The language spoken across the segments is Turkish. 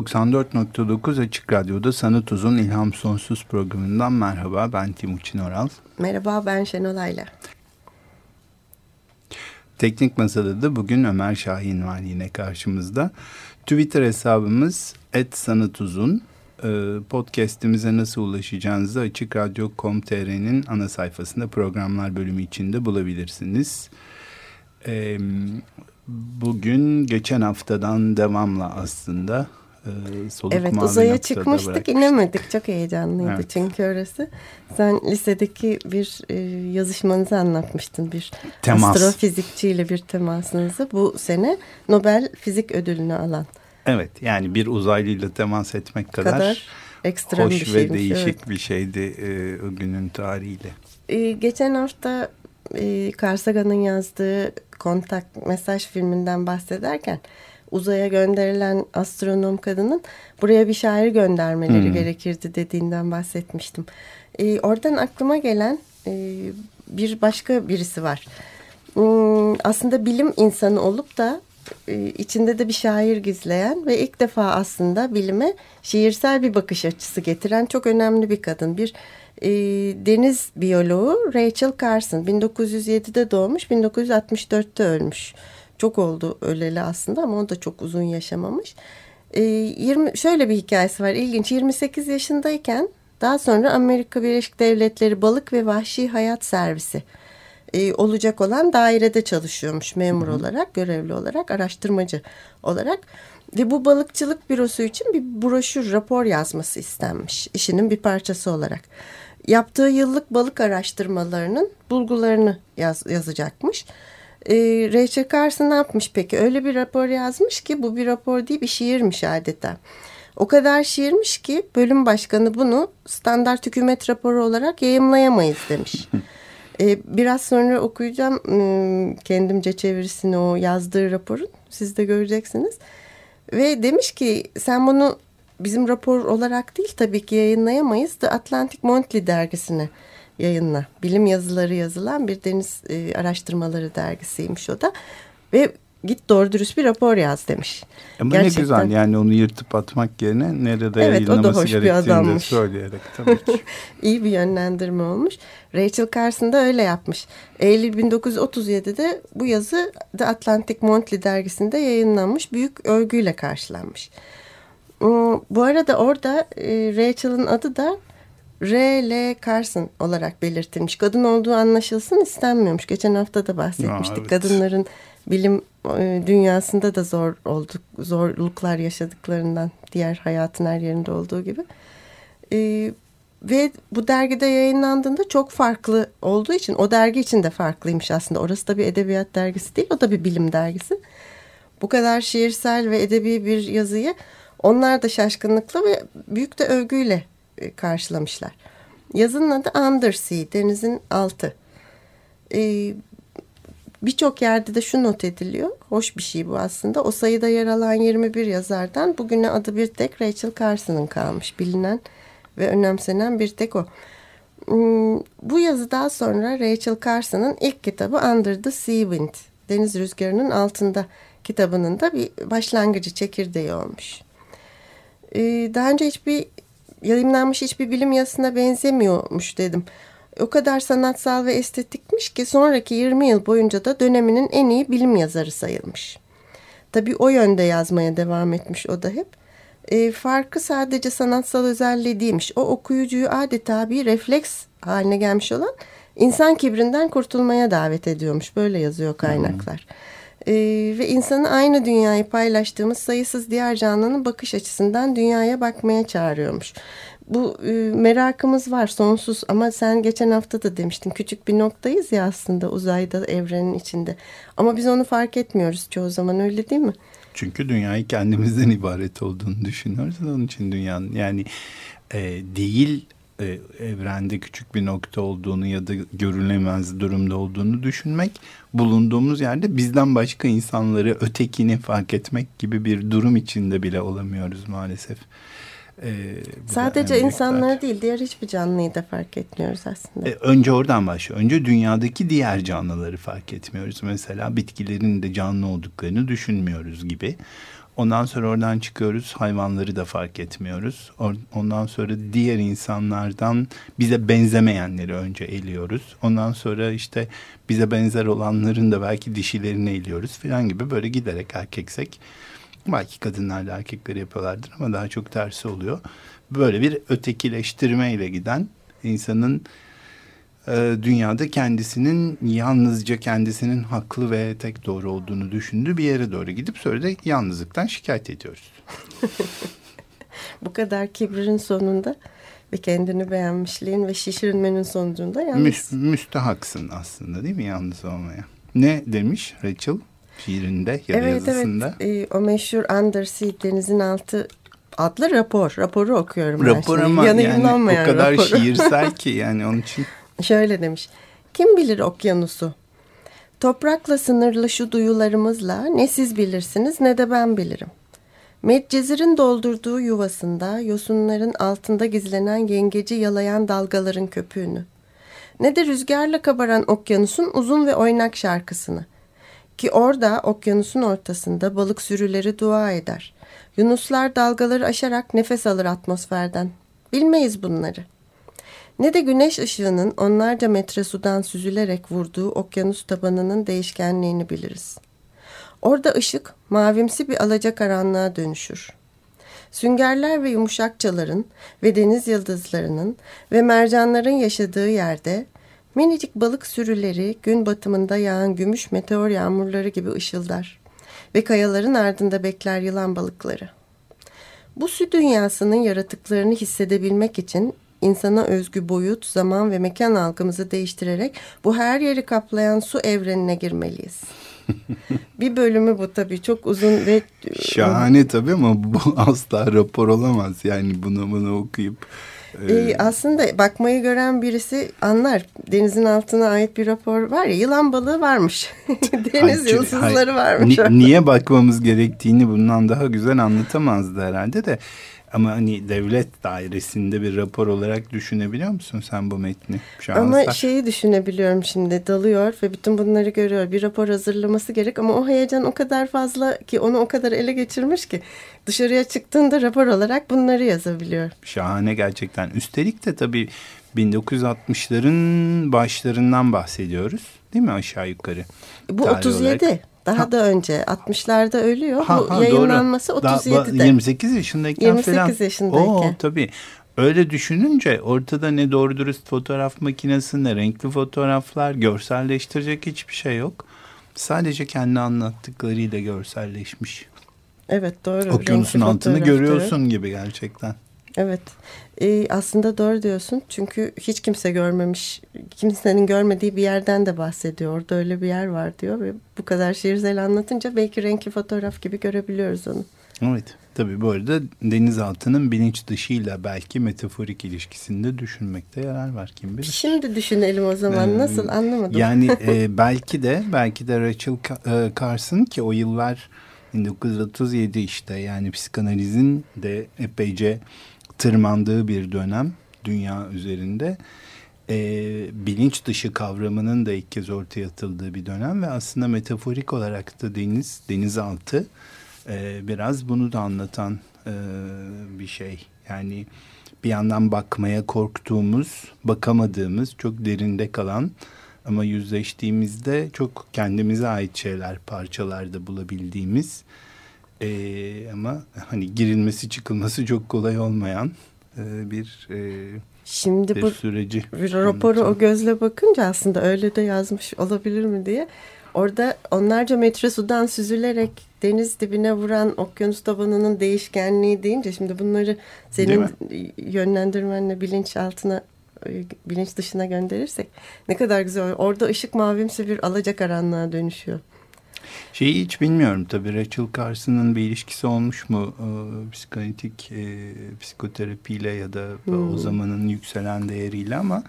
94.9 Açık Radyo'da Sanat Uzun İlham Sonsuz programından merhaba. Ben Timuçin Oral. Merhaba ben Şenol Ayla. Teknik Masada da bugün Ömer Şahin var yine karşımızda. Twitter hesabımız @sanatuzun. Ee, podcast'imize nasıl ulaşacağınızı Açık Radyo.com.tr'nin ana sayfasında programlar bölümü içinde bulabilirsiniz. Ee, bugün geçen haftadan devamla aslında e, soluk evet uzaya çıkmıştık inemedik çok heyecanlıydı evet. çünkü orası sen lisedeki bir e, yazışmanızı anlatmıştın bir Temas. astrofizikçiyle bir temasınızı bu sene Nobel Fizik Ödülünü alan. Evet yani bir uzaylıyla temas etmek kadar, kadar ekstrem hoş bir şeymiş, ve değişik evet. bir şeydi e, o günün tarihiyle. E, geçen hafta e, Carl Sagan'ın yazdığı kontak mesaj filminden bahsederken uzaya gönderilen astronom kadının buraya bir şair göndermeleri hmm. gerekirdi dediğinden bahsetmiştim. E, oradan aklıma gelen e, bir başka birisi var. Hmm, aslında bilim insanı olup da e, içinde de bir şair gizleyen ve ilk defa aslında bilime şiirsel bir bakış açısı getiren çok önemli bir kadın. Bir e, deniz biyoloğu Rachel Carson 1907'de doğmuş 1964'te ölmüş çok oldu öleli aslında ama o da çok uzun yaşamamış. E, ee, 20 şöyle bir hikayesi var ilginç 28 yaşındayken daha sonra Amerika Birleşik Devletleri Balık ve Vahşi Hayat Servisi e, olacak olan dairede çalışıyormuş memur hı hı. olarak, görevli olarak, araştırmacı olarak. Ve bu balıkçılık bürosu için bir broşür, rapor yazması istenmiş işinin bir parçası olarak. Yaptığı yıllık balık araştırmalarının bulgularını yaz, yazacakmış. E, Rachel Carson ne yapmış peki? Öyle bir rapor yazmış ki bu bir rapor değil bir şiirmiş adeta. O kadar şiirmiş ki bölüm başkanı bunu standart hükümet raporu olarak yayımlayamayız demiş. ee, biraz sonra okuyacağım ıı, kendimce çevirisini o yazdığı raporun. Siz de göreceksiniz. Ve demiş ki sen bunu bizim rapor olarak değil tabii ki yayınlayamayız. The Atlantic Monthly dergisine yayınla. Bilim yazıları yazılan bir deniz e, araştırmaları dergisiymiş o da. Ve git doğru dürüst bir rapor yaz demiş. Ama Gerçekten. ne güzel yani onu yırtıp atmak yerine nerede evet, yayınlaması gerektiğini de söyleyerek tabii ki. İyi bir yönlendirme olmuş. Rachel Carson da öyle yapmış. Eylül 1937'de bu yazı The Atlantic Monthly dergisinde yayınlanmış. Büyük övgüyle karşılanmış. Hmm, bu arada orada e, Rachel'ın adı da R.L. Carson olarak belirtilmiş. Kadın olduğu anlaşılsın istenmiyormuş. Geçen hafta da bahsetmiştik. Aa, evet. Kadınların bilim e, dünyasında da zor olduk, zorluklar yaşadıklarından diğer hayatın her yerinde olduğu gibi. Ee, ve bu dergide yayınlandığında çok farklı olduğu için o dergi için de farklıymış aslında. Orası da bir edebiyat dergisi değil, o da bir bilim dergisi. Bu kadar şiirsel ve edebi bir yazıyı onlar da şaşkınlıkla ve büyük de övgüyle karşılamışlar. Yazının adı Undersea, denizin altı. Ee, Birçok yerde de şu not ediliyor. Hoş bir şey bu aslında. O sayıda yer alan 21 yazardan bugüne adı bir tek Rachel Carson'ın kalmış. Bilinen ve önemsenen bir tek o. Hmm, bu yazı daha sonra Rachel Carson'ın ilk kitabı Under the Sea Wind, Deniz Rüzgarı'nın altında kitabının da bir başlangıcı çekirdeği olmuş. Ee, daha önce hiçbir yayınlanmış hiçbir bilim yazısına benzemiyormuş dedim. O kadar sanatsal ve estetikmiş ki sonraki 20 yıl boyunca da döneminin en iyi bilim yazarı sayılmış. Tabii o yönde yazmaya devam etmiş o da hep. E, farkı sadece sanatsal özelliği değilmiş. O okuyucuyu adeta bir refleks haline gelmiş olan insan kibrinden kurtulmaya davet ediyormuş. Böyle yazıyor kaynaklar. E, ve insanı aynı dünyayı paylaştığımız sayısız diğer canlının bakış açısından dünyaya bakmaya çağırıyormuş. Bu e, merakımız var sonsuz ama sen geçen hafta da demiştin küçük bir noktayız ya aslında uzayda evrenin içinde. Ama biz onu fark etmiyoruz çoğu zaman öyle değil mi? Çünkü dünyayı kendimizden ibaret olduğunu düşünüyoruz. Onun için dünyanın yani e, değil e, evrende küçük bir nokta olduğunu ya da görülemez durumda olduğunu düşünmek bulunduğumuz yerde bizden başka insanları ötekini fark etmek gibi bir durum içinde bile olamıyoruz maalesef. Ee, Sadece insanları değil diğer hiçbir canlıyı da fark etmiyoruz aslında. Ee, önce oradan başlıyor. Önce dünyadaki diğer canlıları fark etmiyoruz. Mesela bitkilerin de canlı olduklarını düşünmüyoruz gibi. Ondan sonra oradan çıkıyoruz hayvanları da fark etmiyoruz. Ondan sonra diğer insanlardan bize benzemeyenleri önce eliyoruz. Ondan sonra işte bize benzer olanların da belki dişilerini eliyoruz falan gibi böyle giderek erkeksek. Belki kadınlar da erkekleri yapıyorlardır ama daha çok tersi oluyor. Böyle bir ötekileştirme ile giden insanın e, dünyada kendisinin yalnızca kendisinin haklı ve tek doğru olduğunu düşündüğü bir yere doğru gidip sonra da yalnızlıktan şikayet ediyoruz. Bu kadar kibrin sonunda ve kendini beğenmişliğin ve şişirilmenin sonucunda yalnız. Mü, müstehaksın aslında değil mi yalnız olmaya? Ne demiş Rachel şiirinde ya evet, yazısında? Evet evet o meşhur Undersea denizin altı adlı rapor. Raporu okuyorum rapor ben şimdi. ama yani o kadar raporu. şiirsel ki yani onun için. Şöyle demiş. Kim bilir okyanusu? Toprakla sınırlı şu duyularımızla ne siz bilirsiniz ne de ben bilirim. Medcezir'in doldurduğu yuvasında yosunların altında gizlenen yengeci yalayan dalgaların köpüğünü. Ne de rüzgarla kabaran okyanusun uzun ve oynak şarkısını. Ki orada okyanusun ortasında balık sürüleri dua eder. Yunuslar dalgaları aşarak nefes alır atmosferden. Bilmeyiz bunları.'' ne de güneş ışığının onlarca metre sudan süzülerek vurduğu okyanus tabanının değişkenliğini biliriz. Orada ışık mavimsi bir alacakaranlığa dönüşür. Süngerler ve yumuşakçaların ve deniz yıldızlarının ve mercanların yaşadığı yerde minicik balık sürüleri gün batımında yağan gümüş meteor yağmurları gibi ışıldar ve kayaların ardında bekler yılan balıkları. Bu su dünyasının yaratıklarını hissedebilmek için insana özgü boyut, zaman ve mekan algımızı değiştirerek bu her yeri kaplayan su evrenine girmeliyiz. bir bölümü bu tabii çok uzun ve... Şahane tabii ama bu asla rapor olamaz. Yani bunu bunu okuyup... Ee, aslında bakmayı gören birisi anlar. Denizin altına ait bir rapor var ya yılan balığı varmış. Deniz hayır, yıldızları varmış. Ni, niye bakmamız gerektiğini bundan daha güzel anlatamazdı herhalde de. Ama hani devlet dairesinde bir rapor olarak düşünebiliyor musun sen bu metni? Şu ama an şeyi düşünebiliyorum şimdi dalıyor ve bütün bunları görüyor. Bir rapor hazırlaması gerek ama o heyecan o kadar fazla ki onu o kadar ele geçirmiş ki dışarıya çıktığında rapor olarak bunları yazabiliyor. Şahane gerçekten. Üstelik de tabii 1960'ların başlarından bahsediyoruz değil mi aşağı yukarı? Bu 37. Olarak. Daha ha. da önce 60'larda ölüyor. Ha, Bu ha, yayınlanması doğru. 37'de. Daha, 28 yaşındayken 28 falan. 28 yaşındayken. Oo, tabii. Öyle düşününce ortada ne doğru dürüst fotoğraf makinesi ne renkli fotoğraflar görselleştirecek hiçbir şey yok. Sadece kendi anlattıklarıyla görselleşmiş. Evet doğru. Okyanusun altını görüyorsun gibi gerçekten. Evet aslında doğru diyorsun çünkü hiç kimse görmemiş kimsenin görmediği bir yerden de bahsediyor orada öyle bir yer var diyor ve bu kadar şiirsel anlatınca belki renkli fotoğraf gibi görebiliyoruz onu. Evet tabii bu arada denizaltının bilinç dışıyla belki metaforik ilişkisinde düşünmekte yarar var kim bilir. Şimdi düşünelim o zaman ee, nasıl anlamadım. Yani e, belki de belki de Rachel e, Carson ki o yıllar 1937 işte yani psikanalizin de epeyce tırmandığı bir dönem dünya üzerinde. E, bilinç dışı kavramının da ilk kez ortaya atıldığı bir dönem ve aslında metaforik olarak da deniz, denizaltı e, biraz bunu da anlatan e, bir şey. Yani bir yandan bakmaya korktuğumuz, bakamadığımız, çok derinde kalan ama yüzleştiğimizde çok kendimize ait şeyler, parçalarda bulabildiğimiz e, ama hani girilmesi çıkılması çok kolay olmayan e, bir e, Şimdi bir bu süreci. Bir raporu o gözle bakınca aslında öyle de yazmış olabilir mi diye Orada onlarca metre sudan süzülerek deniz dibine vuran okyanus tabanının değişkenliği deyince şimdi bunları senin yönlendirmenle bilinç altına e, bilinç dışına gönderirsek ne kadar güzel. Orada ışık mavimsi bir alacakaranlığa dönüşüyor. Şeyi hiç bilmiyorum tabii Rachel Carson'ın bir ilişkisi olmuş mu e, psikanalitik e, psikoterapiyle ya da hmm. o zamanın yükselen değeriyle ama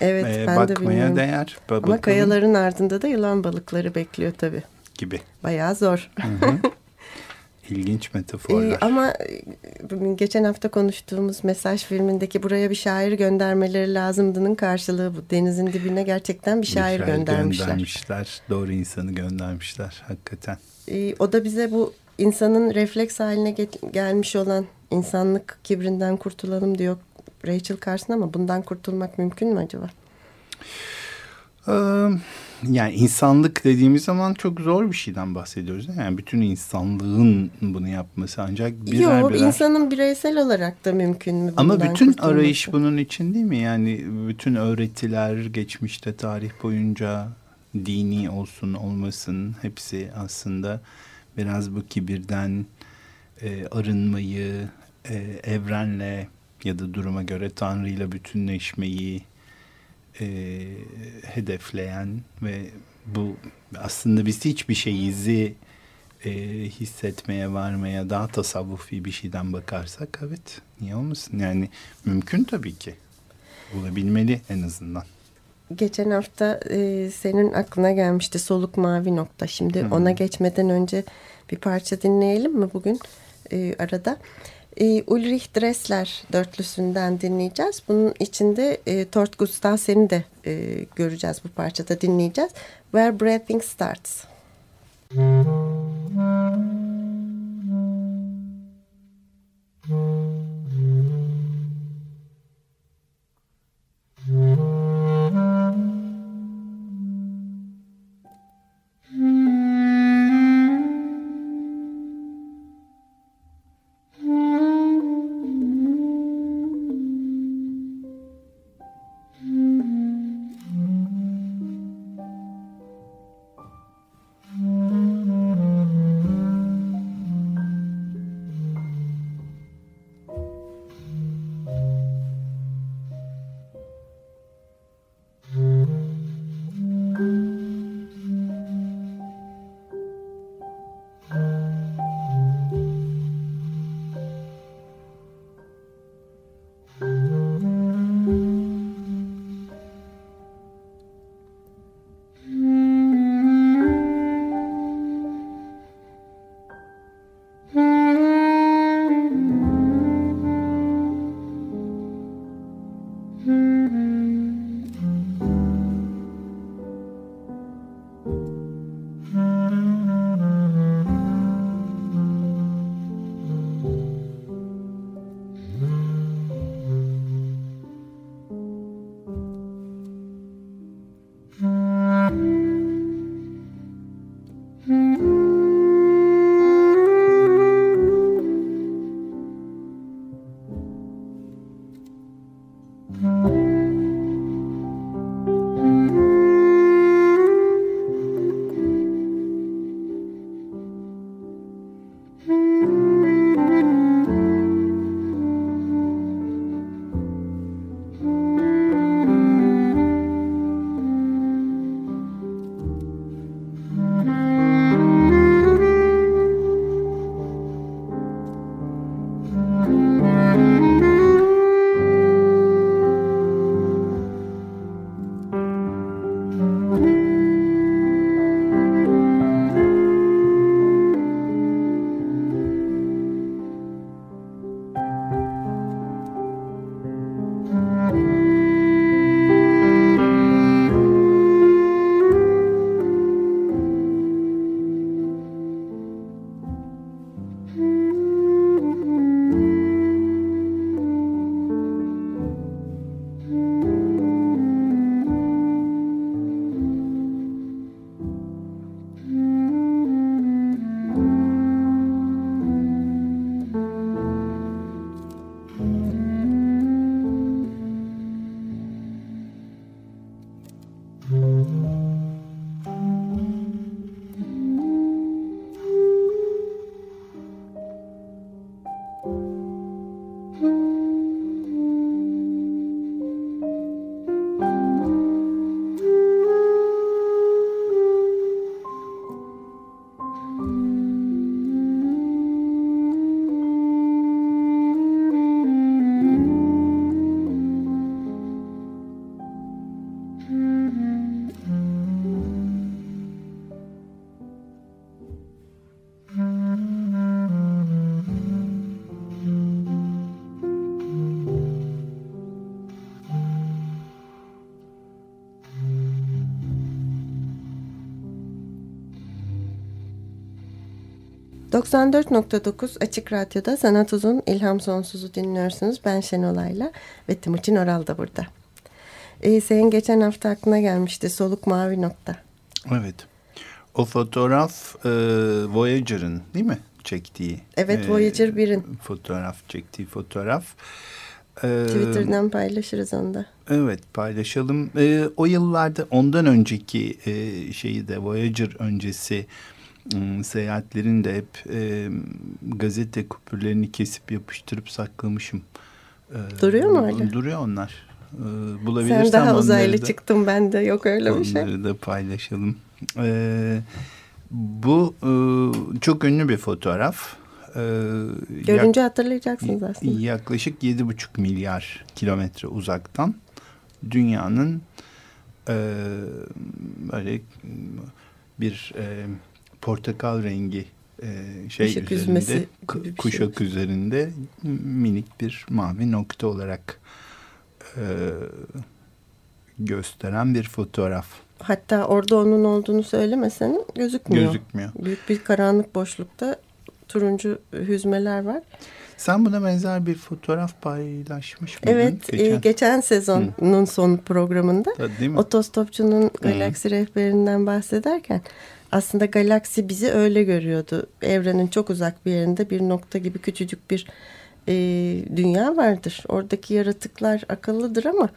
evet, e, ben bakmaya de değer. Ama bakalım. kayaların ardında da yılan balıkları bekliyor tabii. Gibi. Bayağı zor. Hı hı. İlginç metaforlar. Ee, ama e, geçen hafta konuştuğumuz mesaj filmindeki buraya bir şair göndermeleri lazımdının karşılığı bu. Denizin dibine gerçekten bir şair, bir şair göndermişler. göndermişler. Doğru insanı göndermişler hakikaten. Ee, o da bize bu insanın refleks haline gelmiş olan insanlık kibrinden kurtulalım diyor Rachel Carson ama bundan kurtulmak mümkün mü acaba? Yani insanlık dediğimiz zaman çok zor bir şeyden bahsediyoruz. Yani bütün insanlığın bunu yapması ancak birer Yok, birer... insanın bireysel olarak da mümkün mü? Ama bütün arayış bunun için değil mi? Yani bütün öğretiler geçmişte tarih boyunca dini olsun olmasın hepsi aslında biraz bu kibirden e, arınmayı, e, evrenle ya da duruma göre Tanrı'yla bütünleşmeyi e, hedefleyen ve bu aslında biz hiçbir şeyizi e, hissetmeye varmaya daha tasavvufi bir şeyden bakarsak evet niye olmasın yani mümkün tabii ki bulabilmeli en azından. Geçen hafta e, senin aklına gelmişti soluk mavi nokta. Şimdi hmm. ona geçmeden önce bir parça dinleyelim mi bugün e, arada? E, Ulrich Dressler dörtlüsünden dinleyeceğiz. Bunun içinde e, Tort Gustavsen'i de e, göreceğiz bu parçada dinleyeceğiz. Where Breathing Starts. Müzik Música 94.9 Açık Radyo'da Sanat Uzun İlham Sonsuz'u dinliyorsunuz. Ben Şenolay'la ve Timuçin Oral da burada. Ee, senin geçen hafta aklına gelmişti Soluk Mavi Nokta. Evet. O fotoğraf e, Voyager'ın değil mi çektiği? Evet e, Voyager 1'in. Fotoğraf çektiği fotoğraf. E, Twitter'dan paylaşırız onu da. Evet paylaşalım. E, o yıllarda ondan önceki e, şeyi de Voyager öncesi seyahatlerin de hep e, gazete kupürlerini kesip yapıştırıp saklamışım. E, Duruyor mu öyle? Duruyor onlar. E, bulabilirsem Sen daha uzaylı da, çıktın ben de yok öyle bir şey. Onları da paylaşalım. E, bu e, çok ünlü bir fotoğraf. E, Görünce yak, hatırlayacaksınız aslında. Yaklaşık yedi buçuk milyar kilometre uzaktan dünyanın e, böyle bir e, portakal rengi e, şey kuşak üzerinde kuşak şey. üzerinde minik bir mavi nokta olarak e, gösteren bir fotoğraf. Hatta orada onun olduğunu söylemesen gözükmüyor. Gözükmüyor. Büyük bir karanlık boşlukta turuncu hüzmeler var. Sen buna benzer bir fotoğraf paylaşmış mıydın? Evet, geçen, e, geçen sezonun Hı. son programında Otostopçunun Galaksi Rehberinden bahsederken aslında galaksi bizi öyle görüyordu. Evrenin çok uzak bir yerinde bir nokta gibi küçücük bir e, dünya vardır. Oradaki yaratıklar akıllıdır ama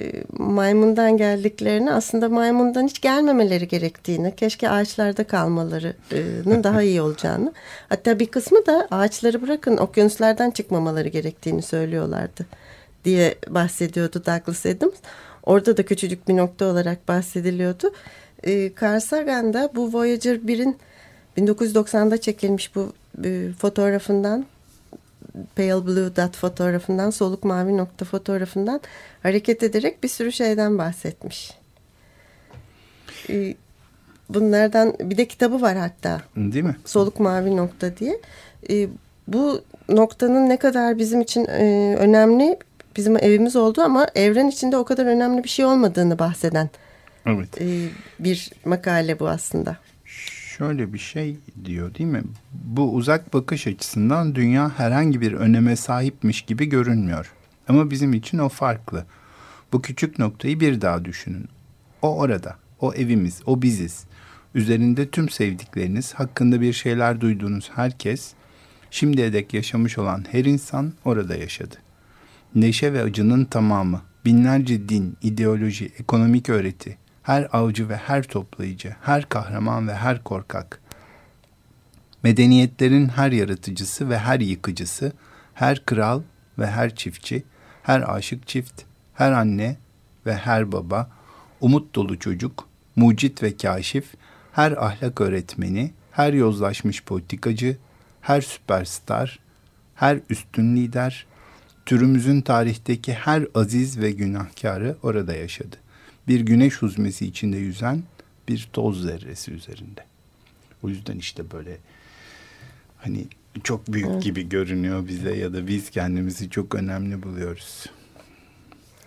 e, maymundan geldiklerini aslında maymundan hiç gelmemeleri gerektiğini, keşke ağaçlarda kalmalarının daha iyi olacağını. Hatta bir kısmı da ağaçları bırakın okyanuslardan çıkmamaları gerektiğini söylüyorlardı diye bahsediyordu Douglas Adams. Orada da küçücük bir nokta olarak bahsediliyordu e, Carl Sagan'da bu Voyager 1'in 1990'da çekilmiş bu e, fotoğrafından Pale Blue Dot fotoğrafından, soluk mavi nokta fotoğrafından hareket ederek bir sürü şeyden bahsetmiş. E, bunlardan bir de kitabı var hatta. Değil mi? Soluk mavi nokta diye. E, bu noktanın ne kadar bizim için e, önemli, bizim evimiz oldu ama evren içinde o kadar önemli bir şey olmadığını bahseden Evet. Ee, bir makale bu aslında. Şöyle bir şey diyor değil mi? Bu uzak bakış açısından dünya herhangi bir öneme sahipmiş gibi görünmüyor. Ama bizim için o farklı. Bu küçük noktayı bir daha düşünün. O orada, o evimiz, o biziz. Üzerinde tüm sevdikleriniz, hakkında bir şeyler duyduğunuz herkes, şimdiye dek yaşamış olan her insan orada yaşadı. Neşe ve acının tamamı, binlerce din, ideoloji, ekonomik öğreti, her avcı ve her toplayıcı, her kahraman ve her korkak, medeniyetlerin her yaratıcısı ve her yıkıcısı, her kral ve her çiftçi, her aşık çift, her anne ve her baba, umut dolu çocuk, mucit ve kaşif, her ahlak öğretmeni, her yozlaşmış politikacı, her süperstar, her üstün lider, türümüzün tarihteki her aziz ve günahkarı orada yaşadı bir güneş huzmesi içinde yüzen bir toz zerresi üzerinde. O yüzden işte böyle hani çok büyük evet. gibi görünüyor bize ya da biz kendimizi çok önemli buluyoruz.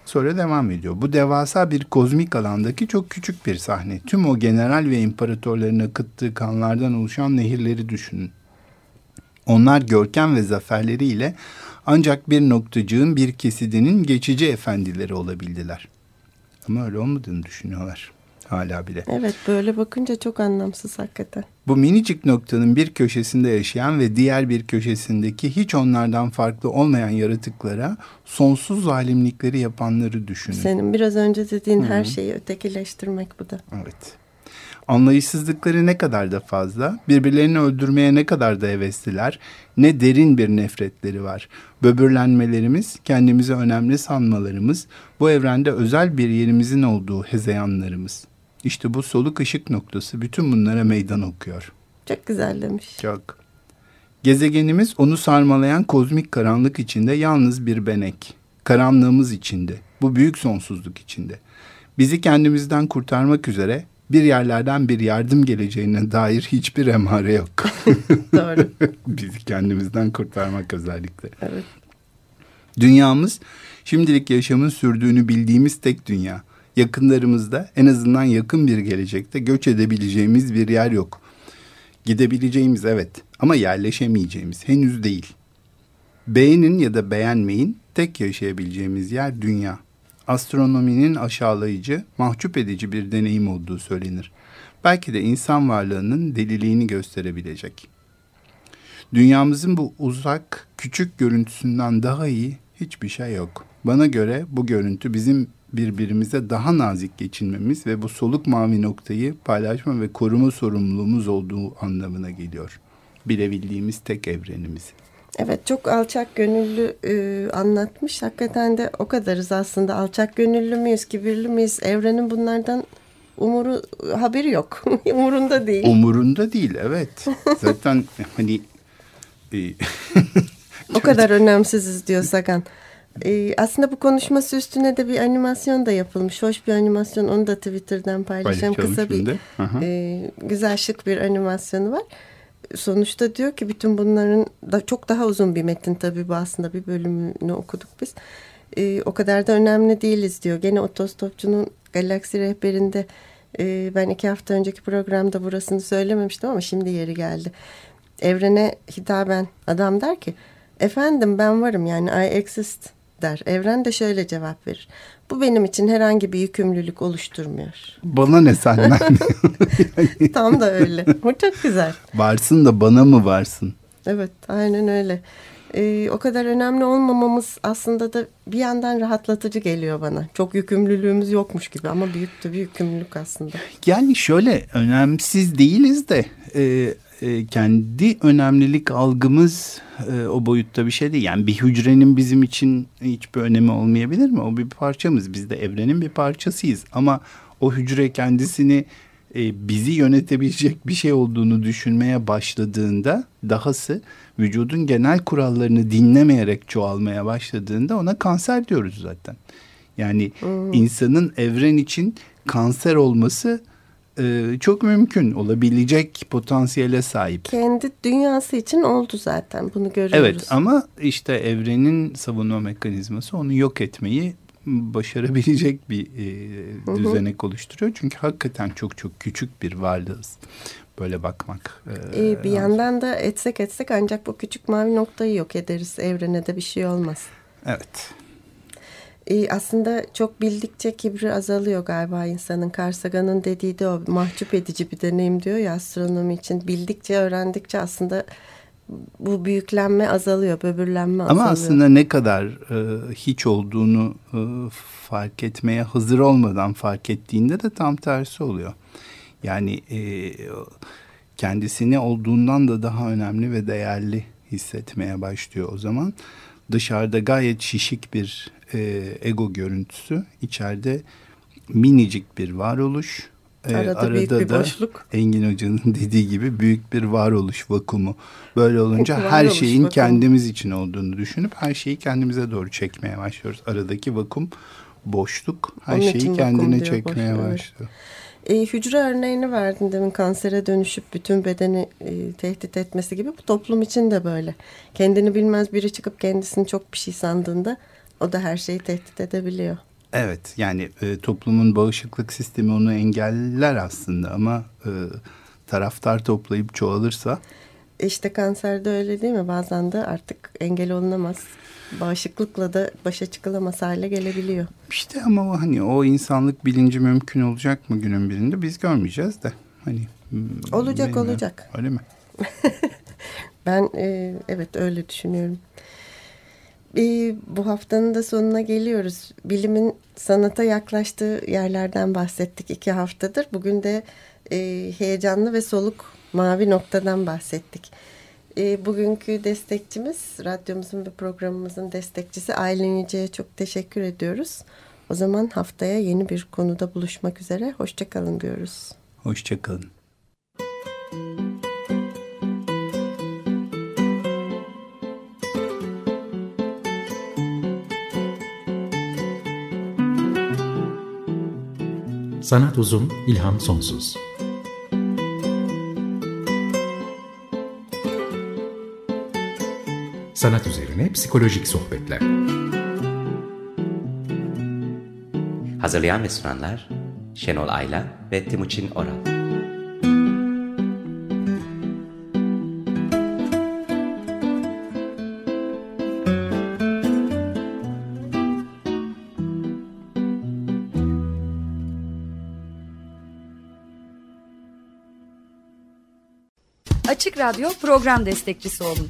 Sonra devam ediyor. Bu devasa bir kozmik alandaki çok küçük bir sahne. Tüm o general ve imparatorların akıttığı kanlardan oluşan nehirleri düşünün. Onlar görkem ve zaferleriyle ancak bir noktacığın bir kesidinin geçici efendileri olabildiler. Ama öyle olmadığını düşünüyorlar hala bile. Evet böyle bakınca çok anlamsız hakikaten. Bu minicik noktanın bir köşesinde yaşayan ve diğer bir köşesindeki hiç onlardan farklı olmayan yaratıklara sonsuz zalimlikleri yapanları düşünün. Senin biraz önce dediğin Hı -hı. her şeyi ötekileştirmek bu da. Evet. Anlayışsızlıkları ne kadar da fazla, birbirlerini öldürmeye ne kadar da hevesliler, ne derin bir nefretleri var. Böbürlenmelerimiz, kendimizi önemli sanmalarımız, bu evrende özel bir yerimizin olduğu hezeyanlarımız. İşte bu soluk ışık noktası bütün bunlara meydan okuyor. Çok güzel demiş. Çok. Gezegenimiz onu sarmalayan kozmik karanlık içinde yalnız bir benek. Karanlığımız içinde, bu büyük sonsuzluk içinde. Bizi kendimizden kurtarmak üzere bir yerlerden bir yardım geleceğine dair hiçbir emare yok. Doğru. Bizi kendimizden kurtarmak özellikle. Evet. Dünyamız şimdilik yaşamın sürdüğünü bildiğimiz tek dünya. Yakınlarımızda en azından yakın bir gelecekte göç edebileceğimiz bir yer yok. Gidebileceğimiz evet ama yerleşemeyeceğimiz henüz değil. Beğenin ya da beğenmeyin tek yaşayabileceğimiz yer dünya. Astronominin aşağılayıcı, mahcup edici bir deneyim olduğu söylenir. Belki de insan varlığının deliliğini gösterebilecek. Dünyamızın bu uzak, küçük görüntüsünden daha iyi hiçbir şey yok. Bana göre bu görüntü bizim birbirimize daha nazik geçinmemiz ve bu soluk mavi noktayı paylaşma ve koruma sorumluluğumuz olduğu anlamına geliyor. Bilebildiğimiz tek evrenimiz. Evet çok alçak gönüllü e, anlatmış. Hakikaten de o kadarız aslında. Alçak gönüllü müyüz, kibirli miyiz? Evrenin bunlardan umuru haberi yok. Umurunda değil. Umurunda değil evet. Zaten hani e, o kadar önemsiziz diyor Sagan. Ee, aslında bu konuşması üstüne de bir animasyon da yapılmış. Hoş bir animasyon. Onu da Twitter'dan paylaşacağım. Kısa bir e, güzel şık bir animasyonu var. Sonuçta diyor ki bütün bunların da çok daha uzun bir metin tabii bu aslında bir bölümünü okuduk biz. E, o kadar da önemli değiliz diyor. Gene otostopçunun galaksi rehberinde e, ben iki hafta önceki programda burasını söylememiştim ama şimdi yeri geldi. Evrene hitaben adam der ki efendim ben varım yani I exist der. Evren de şöyle cevap verir. Bu benim için herhangi bir yükümlülük oluşturmuyor. Bana ne senden? Tam da öyle. Bu çok güzel. Varsın da bana mı varsın? Evet aynen öyle. Ee, o kadar önemli olmamamız aslında da bir yandan rahatlatıcı geliyor bana. Çok yükümlülüğümüz yokmuş gibi ama büyük de bir yükümlülük aslında. Yani şöyle önemsiz değiliz de e, e, kendi önemlilik algımız e, o boyutta bir şey değil. Yani bir hücrenin bizim için hiçbir önemi olmayabilir mi? O bir parçamız. Biz de evrenin bir parçasıyız. Ama o hücre kendisini e, bizi yönetebilecek bir şey olduğunu düşünmeye başladığında dahası vücudun genel kurallarını dinlemeyerek çoğalmaya başladığında ona kanser diyoruz zaten. Yani hmm. insanın evren için kanser olması e, çok mümkün olabilecek potansiyele sahip. Kendi dünyası için oldu zaten bunu görüyoruz. Evet ama işte evrenin savunma mekanizması onu yok etmeyi başarabilecek bir e, düzenek oluşturuyor. Çünkü hakikaten çok çok küçük bir varlığız. Böyle bakmak. E, ee, bir yandan da etsek etsek ancak bu küçük mavi noktayı yok ederiz. Evrene de bir şey olmaz. Evet. E, aslında çok bildikçe kibri azalıyor galiba insanın. Carl dediği de o mahcup edici bir deneyim diyor ya astronomi için. Bildikçe öğrendikçe aslında bu büyüklenme azalıyor, böbürlenme azalıyor. Ama aslında ne kadar e, hiç olduğunu e, fark etmeye hazır olmadan fark ettiğinde de tam tersi oluyor. Yani e, kendisini olduğundan da daha önemli ve değerli hissetmeye başlıyor o zaman. Dışarıda gayet şişik bir e, ego görüntüsü, içeride minicik bir varoluş ee, arada, arada büyük bir da boşluk. Engin Hoca'nın dediği gibi büyük bir varoluş vakumu. Böyle olunca her şeyin vakum. kendimiz için olduğunu düşünüp her şeyi kendimize doğru çekmeye başlıyoruz. Aradaki vakum, boşluk her Onun şeyi kendine çekmeye başlıyor. E, hücre örneğini verdin demin kansere dönüşüp bütün bedeni e, tehdit etmesi gibi. Bu toplum için de böyle. Kendini bilmez biri çıkıp kendisini çok bir şey sandığında o da her şeyi tehdit edebiliyor. Evet yani e, toplumun bağışıklık sistemi onu engeller aslında ama e, taraftar toplayıp çoğalırsa. İşte kanserde öyle değil mi? Bazen de artık engel olunamaz. Bağışıklıkla da başa çıkılamaz hale gelebiliyor. İşte ama hani o insanlık bilinci mümkün olacak mı günün birinde biz görmeyeceğiz de. Hani hmm, olacak bilmiyorum. olacak. Öyle mi? ben e, evet öyle düşünüyorum. E, bu haftanın da sonuna geliyoruz. Bilimin sanata yaklaştığı yerlerden bahsettik iki haftadır. Bugün de e, heyecanlı ve soluk mavi noktadan bahsettik. E, bugünkü destekçimiz, radyomuzun ve programımızın destekçisi Aylin Yüce'ye çok teşekkür ediyoruz. O zaman haftaya yeni bir konuda buluşmak üzere. Hoşçakalın diyoruz. Hoşçakalın. Sanat uzun, ilham sonsuz. Sanat üzerine psikolojik sohbetler. Hazırlayan ve sunanlar Şenol Ayla ve Timuçin Oral. Açık Radyo program destekçisi olun.